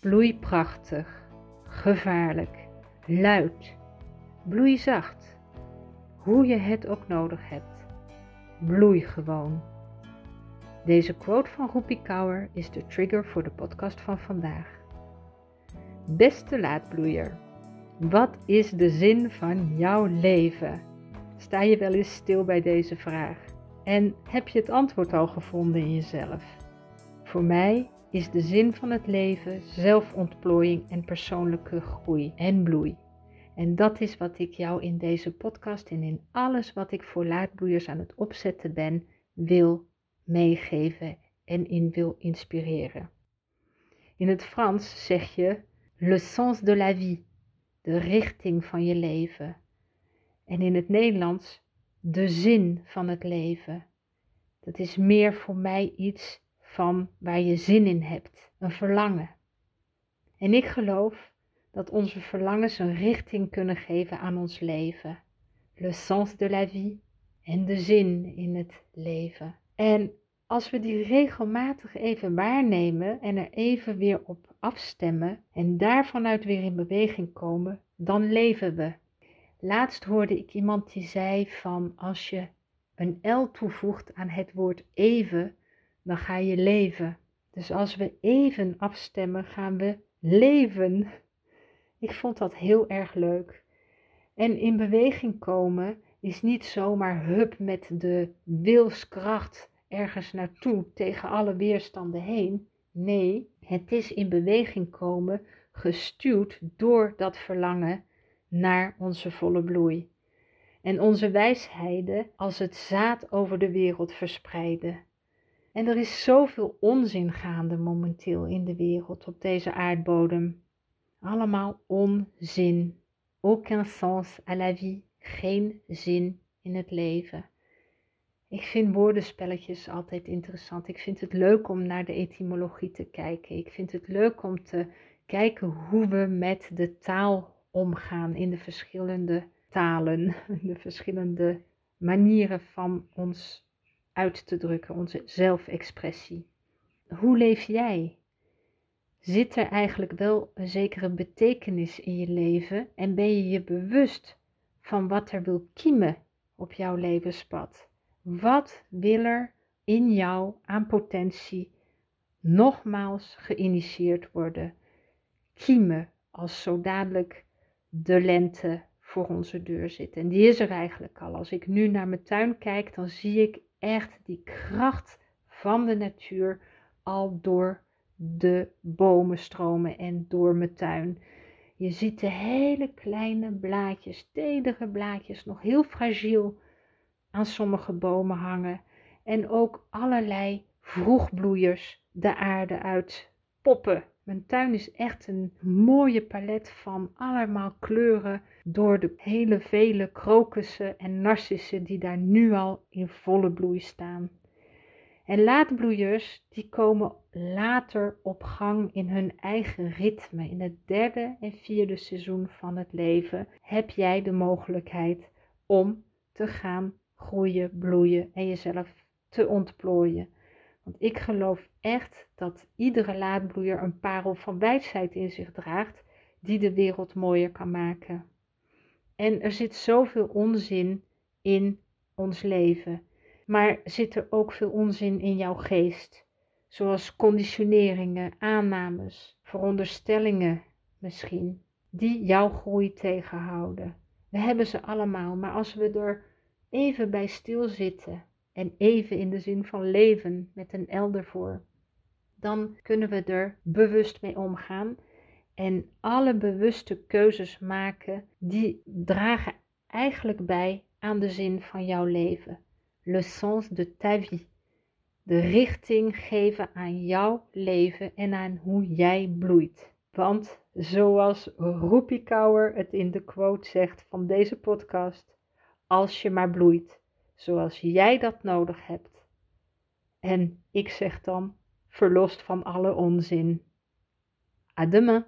Bloei prachtig, gevaarlijk, luid. Bloei zacht, hoe je het ook nodig hebt. Bloei gewoon. Deze quote van Roepie Kouwer is de trigger voor de podcast van vandaag. Beste laadbloeier, wat is de zin van jouw leven? Sta je wel eens stil bij deze vraag? En heb je het antwoord al gevonden in jezelf? Voor mij is de zin van het leven zelfontplooiing en persoonlijke groei en bloei. En dat is wat ik jou in deze podcast en in alles wat ik voor laadbloeiers aan het opzetten ben, wil meegeven en in wil inspireren. In het Frans zeg je le sens de la vie, de richting van je leven. En in het Nederlands de zin van het leven. Dat is meer voor mij iets van waar je zin in hebt, een verlangen. En ik geloof dat onze verlangens een richting kunnen geven aan ons leven. Le sens de la vie en de zin in het leven. En als we die regelmatig even waarnemen en er even weer op afstemmen en daarvanuit weer in beweging komen, dan leven we. Laatst hoorde ik iemand die zei van als je een L toevoegt aan het woord even, dan ga je leven. Dus als we even afstemmen, gaan we leven. Ik vond dat heel erg leuk. En in beweging komen is niet zomaar hup met de wilskracht ergens naartoe tegen alle weerstanden heen. Nee, het is in beweging komen gestuurd door dat verlangen naar onze volle bloei. En onze wijsheden als het zaad over de wereld verspreiden. En er is zoveel onzin gaande momenteel in de wereld op deze aardbodem. Allemaal onzin. Aucun sens à la vie. Geen zin in het leven. Ik vind woordenspelletjes altijd interessant. Ik vind het leuk om naar de etymologie te kijken. Ik vind het leuk om te kijken hoe we met de taal omgaan in de verschillende talen, de verschillende manieren van ons uit te drukken, onze zelfexpressie. Hoe leef jij? Zit er eigenlijk wel een zekere betekenis in je leven en ben je je bewust van wat er wil kiemen op jouw levenspad? Wat wil er in jou aan potentie nogmaals geïnitieerd worden? Kiemen als zo dadelijk de lente voor onze deur zit. En die is er eigenlijk al. Als ik nu naar mijn tuin kijk, dan zie ik echt die kracht van de natuur al door de bomen stromen en door mijn tuin. Je ziet de hele kleine blaadjes, tedere blaadjes, nog heel fragiel aan sommige bomen hangen. En ook allerlei vroegbloeiers de aarde uit poppen. Mijn tuin is echt een mooie palet van allemaal kleuren door de hele vele krokussen en narcissen die daar nu al in volle bloei staan. En laadbloeiers die komen later op gang in hun eigen ritme. In het derde en vierde seizoen van het leven heb jij de mogelijkheid om te gaan groeien, bloeien en jezelf te ontplooien. Ik geloof echt dat iedere laadbloeier een parel van wijsheid in zich draagt die de wereld mooier kan maken. En er zit zoveel onzin in ons leven. Maar zit er ook veel onzin in jouw geest? Zoals conditioneringen, aannames, veronderstellingen misschien, die jouw groei tegenhouden. We hebben ze allemaal, maar als we er even bij stilzitten en even in de zin van leven met een elder voor, dan kunnen we er bewust mee omgaan en alle bewuste keuzes maken die dragen eigenlijk bij aan de zin van jouw leven. Le sens de ta vie. De richting geven aan jouw leven en aan hoe jij bloeit. Want zoals Roepie het in de quote zegt van deze podcast, als je maar bloeit zoals jij dat nodig hebt. En ik zeg dan, verlost van alle onzin. À demain.